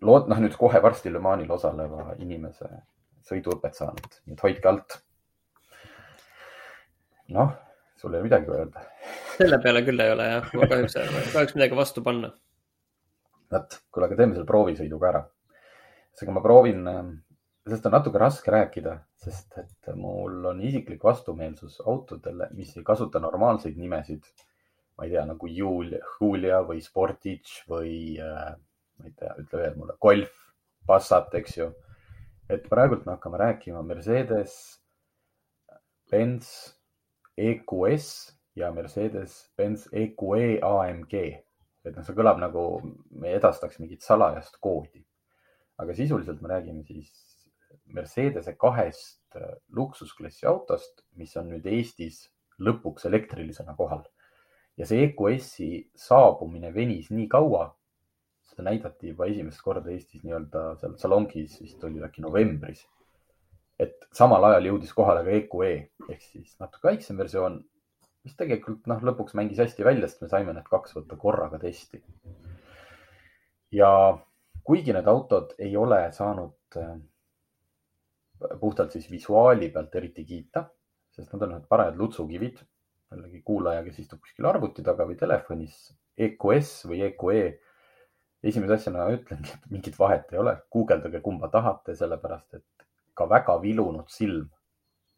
lood-, noh nüüd kohe varsti Le Manil osaleva inimese sõiduõpet saanud, nii et hoidke alt. noh sul ei ole midagi öelda. selle peale küll ei ole jah, ma kahjuks, kahjuks midagi vastu panna. vot, kuule, aga teeme selle proovisõidu ka ära. seega ma proovin, sellest on natuke raske rääkida, sest et mul on isiklik vastumeelsus autodele, mis ei kasuta normaalseid nimesid. ma ei tea, nagu Julia, Julia või Sportage või ma ei tea, ütle veel mulle, Golf, Passat, eks ju. et praegult me hakkame rääkima Mercedes, Benz EQS ja Mercedes-Benz EQE AMG. et noh, see kõlab nagu me edastaks mingit salajast koodi. aga sisuliselt me räägime siis Mercedese kahest äh, luksusklassi autost, mis on nüüd Eestis lõpuks elektrilisena kohal. ja see EQS-i saabumine venis nii kaua, seda näidati juba esimest korda Eestis nii-öelda seal salongis vist oli äkki novembris et samal ajal jõudis kohale ka EQE ehk siis natuke väiksem versioon, mis tegelikult noh, lõpuks mängis hästi välja, sest me saime need kaks võtta korraga testi. ja kuigi need autod ei ole saanud äh, puhtalt siis visuaali pealt eriti kiita, sest nad on ühed parajad lutsukivid, jällegi kuulaja, kes istub kuskil arvuti taga või telefonis, EQS või EQE esimese asjana ütlengi, et mingit vahet ei ole, guugeldage, kumba tahate, sellepärast et ka väga vilunud silm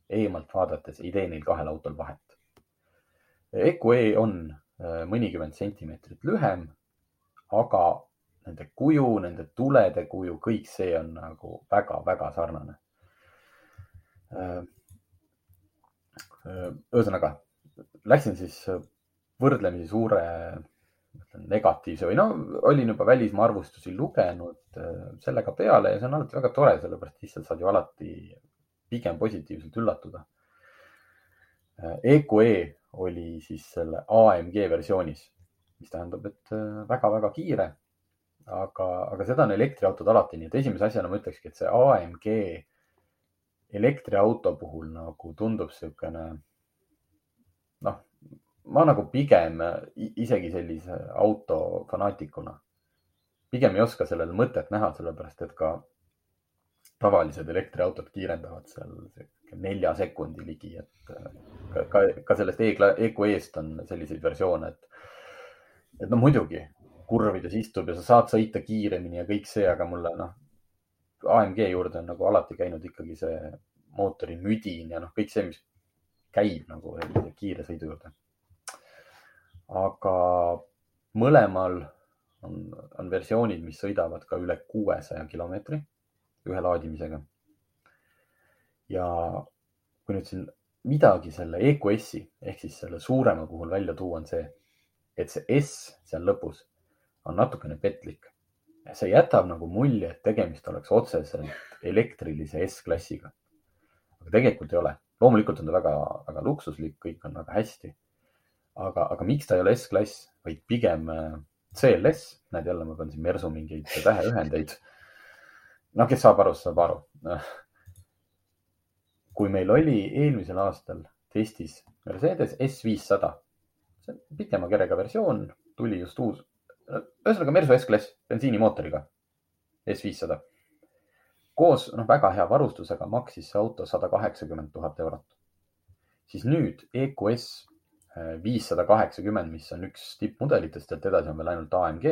eemalt vaadates ei tee neil kahel autol vahet. EQE on äh, mõnikümmend sentimeetrit lühem, aga nende kuju, nende tulede kuju, kõik see on nagu väga-väga sarnane. Äh, äh, ühesõnaga, läksin siis võrdlemisi suure negatiivse või no olin juba välismaa arvustusi lugenud äh, sellega peale ja see on alati väga tore, sellepärast lihtsalt saad ju alati pigem positiivselt üllatuda. EQE äh, e oli siis selle AMG versioonis, mis tähendab, et väga-väga äh, kiire. aga, aga seda on elektriautod alati, nii et esimese asjana ma ütlekski, et see AMG elektriauto puhul nagu tundub niisugune noh, ma nagu pigem isegi sellise auto fanaatikuna, pigem ei oska sellele mõtet näha, sellepärast et ka tavalised elektriautod kiirendavad seal nelja sekundi ligi, et ka, ka, ka sellest EQE-st on selliseid versioone, et, et no muidugi kurvides istub ja sa saad sõita kiiremini ja kõik see, aga mulle noh, AMG juurde on nagu alati käinud ikkagi see mootori müdin ja noh, kõik see, mis käib nagu kiire sõidu juurde aga mõlemal on, on versioonid, mis sõidavad ka üle kuuesaja kilomeetri ühe laadimisega. ja kui nüüd siin midagi selle EQS-i ehk siis selle suurema puhul välja tuua, on see, et see S seal lõpus on natukene petlik. see jätab nagu mulje, et tegemist oleks otseselt elektrilise S-klassiga. aga tegelikult ei ole. loomulikult on ta väga, väga luksuslik, kõik on väga hästi. Aga, aga miks ta ei ole S-klass, vaid pigem äh, CLS, näed jälle, ma pean siin Mersu mingeid täheühendeid. noh, kes saab aru, saab aru. kui meil oli eelmisel aastal testis Mercedes S500, see on pikema kerega versioon, tuli just uus ühesõnaga Mersu S-klass bensiinimootoriga, S500. koos noh, väga hea varustusega maksis see auto sada kaheksakümmend tuhat eurot. siis nüüd EQS viissada kaheksakümmend, mis on üks tippmudelitest, sealt edasi on veel ainult AMG,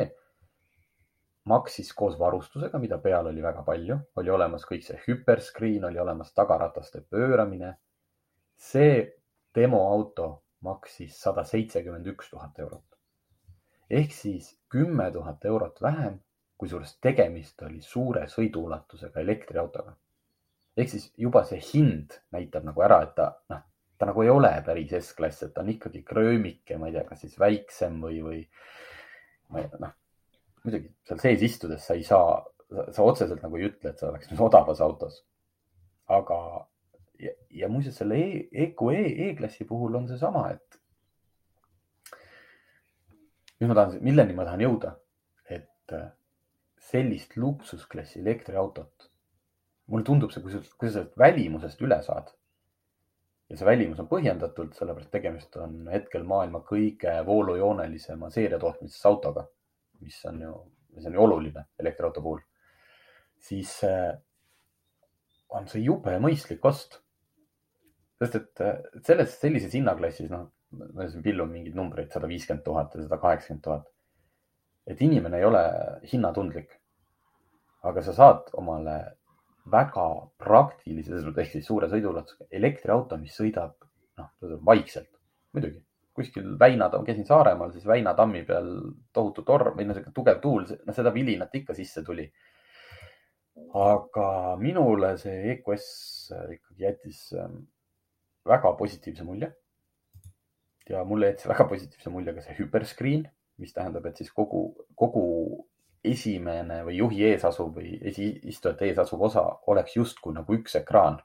maksis koos varustusega, mida peal oli väga palju, oli olemas kõik see hüperscreen, oli olemas tagarataste pööramine. see demoauto maksis sada seitsekümmend üks tuhat eurot ehk siis kümme tuhat eurot vähem, kusjuures tegemist oli suure sõiduulatusega elektriautoga. ehk siis juba see hind näitab nagu ära, et ta noh, ta nagu ei ole päris S-klass, et ta on ikkagi kröömike, ma ei tea, kas siis väiksem või, või ma ei tea, noh, muidugi seal sees istudes sa ei saa, sa otseselt nagu ei ütle, et sa oleks nüüd odavas autos. aga ja, ja muuseas selle e, EQE E-klassi puhul on seesama, et nüüd ma tahan, milleni ma tahan jõuda, et äh, sellist luksusklassi elektriautot, mulle tundub see, kui sa, kui sa sellest välimusest üle saad ja see välimus on põhjendatult, sellepärast tegemist on hetkel maailma kõige voolujoonelisema seeriatootmises autoga, mis on ju, mis on ju oluline elektriauto puhul, siis äh, on see jube mõistlik ost. sest et äh, selles, sellises hinnaklassis, noh, ma siin pillun mingeid numbreid, sada viiskümmend tuhat ja sada kaheksakümmend tuhat. et inimene ei ole hinnatundlik. aga sa saad omale väga praktilise, ehk siis suure sõiduulatusega elektriauto, mis sõidab, noh, vaikselt, muidugi kuskil Väina, käisin Saaremaal, siis Väina tammi peal tohutu torm või noh, sihuke tugev tuul, no seda vilinat ikka sisse tuli. aga minule see EQS ikkagi jättis ähm, väga positiivse mulje ja mulle jättis väga positiivse mulje ka see hüperscreen, mis tähendab, et siis kogu, kogu esimene või juhi ees asuv või esiistujate ees asuv osa oleks justkui nagu üks ekraan.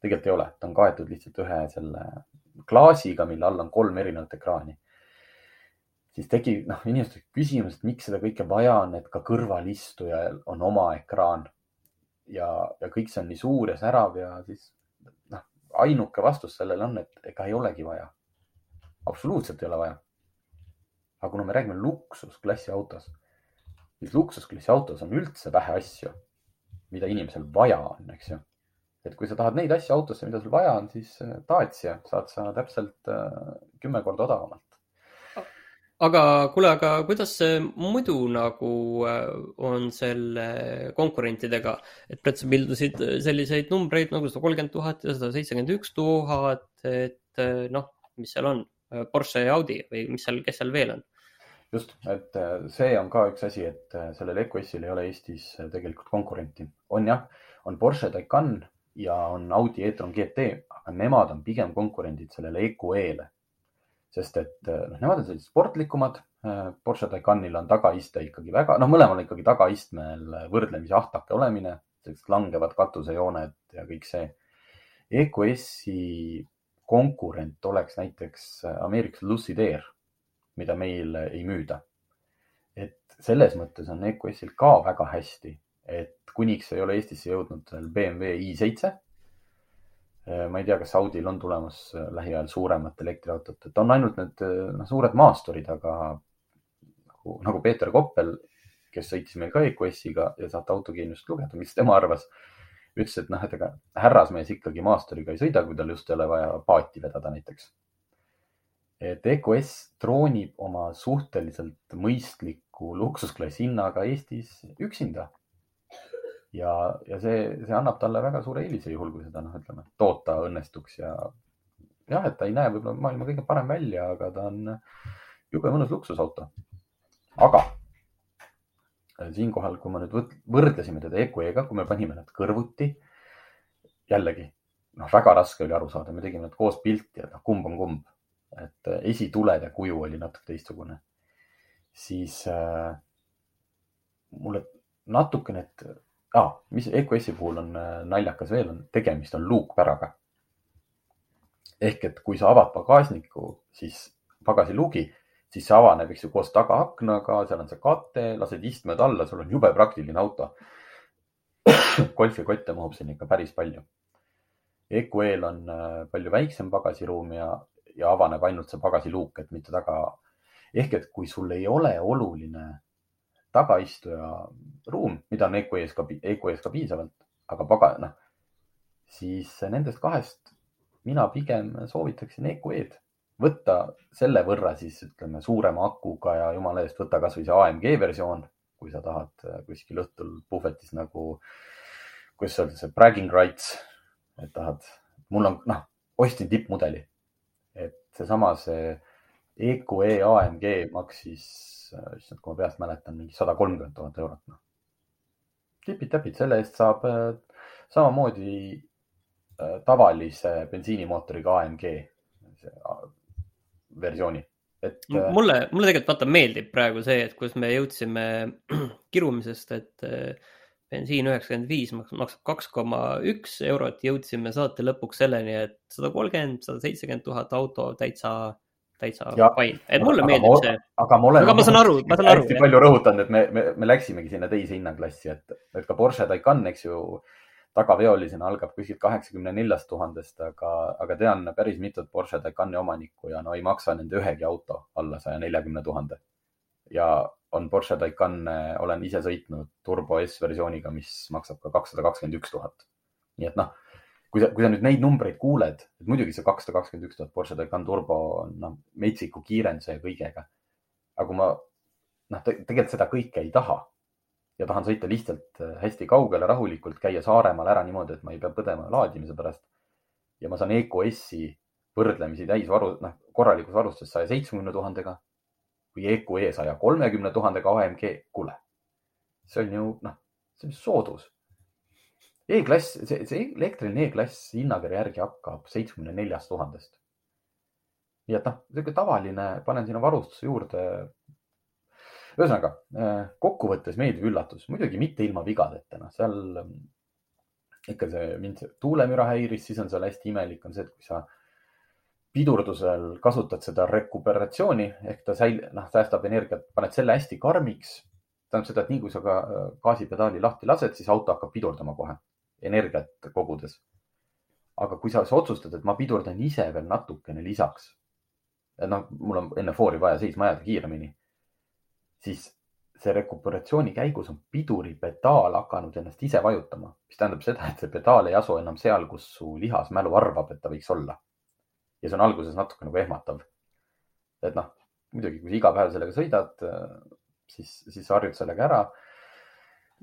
tegelikult ei ole, ta on kaetud lihtsalt ühe selle klaasiga, mille all on kolm erinevat ekraani. siis tekib, noh, inimestel küsimus, et miks seda kõike vaja on, et ka kõrvalistujal on oma ekraan ja, ja kõik see on nii suur ja särav ja siis noh, ainuke vastus sellele on, et ega ei olegi vaja absoluutselt ei ole vaja. aga kuna me räägime luksusklassi autos, siis luksusklassi autos on üldse vähe asju, mida inimesel vaja on, eks ju. et kui sa tahad neid asju autosse, mida sul vaja on, siis äh, Dacia saad sa täpselt äh, kümme korda odavamalt aga kuule, aga kuidas see muidu nagu äh, on selle konkurentidega, et sa pildusid selliseid numbreid nagu sada kolmkümmend tuhat ja sada seitsekümmend üks tuhat, et noh, mis seal on, Porsche ja Audi või mis seal, kes seal veel on? Just, et äh, see on ka üks asi, et äh, sellel EQS-il ei ole Eestis tegelikult konkurenti. on jah, on Porsche Taycan ja on Audi e-tron GT, aga nemad on pigem konkurendid sellele EQE-le. sest et noh, nemad on sellised sportlikumad. Porsche Taycanil on tagaiste ikkagi väga, noh, mõlemal ikkagi tagaistmel võrdlemisi ahtake olemine, sellised langevad katusejooned ja kõik see. EQS-i konkurent oleks näiteks äh, Ameerikas Lucid Air, mida meil ei müüda. et selles mõttes on EQS-il ka väga hästi, et kuniks ei ole Eestisse jõudnud veel BMW i7. Äh, ma ei tea, kas Audil on tulemas äh, lähiajal suuremat elektriautot, et on ainult need noh, suured maasturid, aga nagu, nagu Peeter Koppel, kes sõitis meil ka EQS-iga ja saate autogeeniust lugeda, mis tema arvas ütles, et noh, et ega härrasmees ikkagi maasturiga ei sõida, kui tal just ei ole vaja paati vedada näiteks. Et EQS troonib oma suhteliselt mõistliku luksusklassi hinnaga Eestis üksinda. ja, ja see, see annab talle väga suure eelise, juhul kui seda noh, ütleme, toota õnnestuks ja jah, et ta ei näe võib-olla maailma kõige parem välja, aga ta on jube mõnus luksusauto. aga siinkohal, kui me nüüd võrdlesime teda EQE-ga, kui me panime nad kõrvuti, jällegi noh, väga raske oli aru saada, me tegime nad koos pilti, et noh, kumb on kumb, et äh, esitulede kuju oli natuke teistsugune. siis äh, mulle natukene, et ah,, mis EQS-i puhul on äh, naljakas veel, on tegemist on luukpäraga. ehk et kui sa avad pagasniku, siis pagasiluugi, siis see avaneb, eks ju, koos tagaaknaga, seal on see kate, lased istmed alla, sul on jube praktiline auto. golfikotte mahub sinna ikka päris palju. EQE-l on äh, palju väiksem pagasiruum ja, ja avaneb ainult see pagasiluuk, et mitte taga. ehk et kui sul ei ole oluline tagaistuja ruum, mida on EQE-s ka, EQE-s ka piisavalt, aga paga, noh, siis nendest kahest mina pigem soovitaksin EQE-d võtta selle võrra siis ütleme suurema akuga ja jumala eest võta kasvõi see AMG versioon, kui sa tahad äh, kuskil õhtul puhvetis nagu, kuidas öelda, see bragging rights, et tahad, mul on, noh, ostsin tippmudeli, et seesama see EQE AMG maksis, äh, issand, kui ma peast mäletan, mingi sada kolmkümmend tuhat eurot, noh. tipid-täpid, selle eest saab äh, samamoodi tavalise bensiinimootoriga AMG versiooni, et. Äh, mulle, mulle tegelikult vaata meeldib praegu see, et kus me jõudsime kirumisest, et äh, bensiin üheksakümmend viis maksab kaks koma üks eurot, jõudsime saate lõpuks selleni, et sada kolmkümmend, sada seitsekümmend tuhat auto täitsa, täitsa fine, et mulle aga meeldib ma, see. aga ma olen. aga ma saan aru, ma saan aru. hästi palju rõhutanud, et me, me, me läksimegi sinna teise hinnaklassi, et, et ka Porsche Taycan, eks ju tagaveolisena algab kuskilt kaheksakümne neljast tuhandest, aga, aga tean päris mitut Porsche Taycani omanikku ja no ei maksa nende ühegi auto alla saja neljakümne tuhande. Ja on Porsche Taycan, olen ise sõitnud turbo S versiooniga, mis maksab ka kakssada kakskümmend üks tuhat. nii et noh, kui sa, kui sa nüüd neid numbreid kuuled, et muidugi see kakssada kakskümmend üks tuhat Porsche Taycan turbo on noh, metsiku kiirenduse ja kõigega. aga kui ma noh, tegelikult seda kõike ei taha ja tahan sõita lihtsalt äh, hästi kaugele, rahulikult käia Saaremaal ära niimoodi, et ma ei pea põdema laadimise pärast. ja ma saan EQS-i võrdlemisi täisvaru, noh, korralikus varustuses saja seitsmekümne tuhandega või EQE saja kolmekümne tuhandega AMG. kuule, see on ju, noh, see on soodus. E-klass, see, see elektriline E-klass hinnakirja järgi hakkab seitsmekümne neljast tuhandest. nii et noh, niisugune tavaline, panen sinna varustuse juurde ühesõnaga äh, kokkuvõttes meeldiv üllatus, muidugi mitte ilma vigadeta, noh seal ähm, ikka see mind tuulemüra häiris, siis on seal hästi imelik on see, et kui sa pidurdusel kasutad seda rekuperatsiooni ehk ta säil-, noh, säästab energiat, paned selle hästi karmiks. tähendab seda, et nii kui sa ka äh, gaasipedaali lahti lased, siis auto hakkab pidurdama kohe energiat kogudes. aga kui sa, otsustad, et ma pidurdan ise veel natukene lisaks, et noh, mul on enne foori vaja seisma jääda kiiremini siis see rekuperatsiooni käigus on piduripedaal hakanud ennast ise vajutama, mis tähendab seda, et see pedaal ei asu enam seal, kus su lihasmälu arvab, et ta võiks olla. Ja see on alguses natuke nagu ehmatav. et noh, muidugi, kui sa iga päev sellega sõidad, siis, siis harjud sellega ära.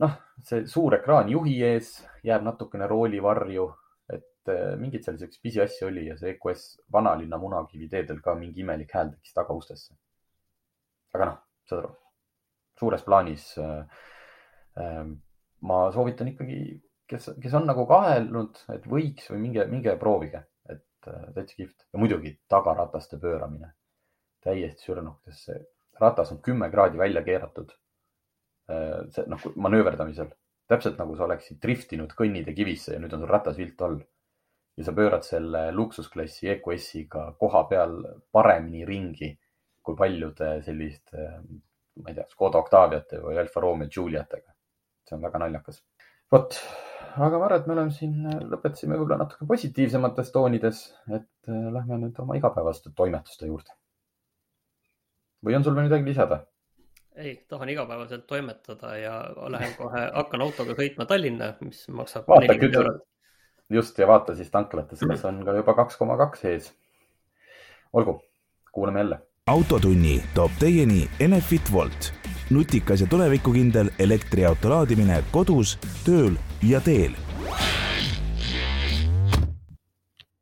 noh, see suur ekraan juhi ees jääb natukene roolivarju, et eh, mingeid selliseid pisiasju oli ja see EQS vanalinna Munakivi teedel ka mingi imelik hääl tekkis tagaustesse. aga noh, saad aru suures plaanis äh, ähm, ma soovitan ikkagi, kes, kes on nagu kahelnud, et võiks või minge, minge proovige, äh, täitsa kihvt ja muidugi tagarataste pööramine täiesti sürnuktes, see ratas on kümme kraadi välja keeratud. Äh, see noh, manööverdamisel täpselt nagu sa oleksid driftinud kõnnide kivisse ja nüüd on sul ratas viltu all. ja sa pöörad selle luksusklassi EQS-iga koha peal paremini ringi kui paljude selliste ma ei tea, Škoda Octaviate või Alfa Romeo Giuliatega. see on väga naljakas. Vot, aga ma arvan, et me oleme siin, lõpetasime võib-olla natuke positiivsemates toonides, et äh, lähme nüüd oma igapäevaste toimetuste juurde. või on sul veel midagi lisada? ei, tahan igapäevaselt toimetada ja lähen kohe, hakkan autoga sõitma Tallinna, mis maksab nelikümmend eurot. just ja vaata siis tanklates, kas on ka juba kaks koma kaks ees. olgu, kuulame jälle autotunni toob teieni Enefit Volt, nutikas ja tulevikukindel elektriauto laadimine kodus, tööl ja teel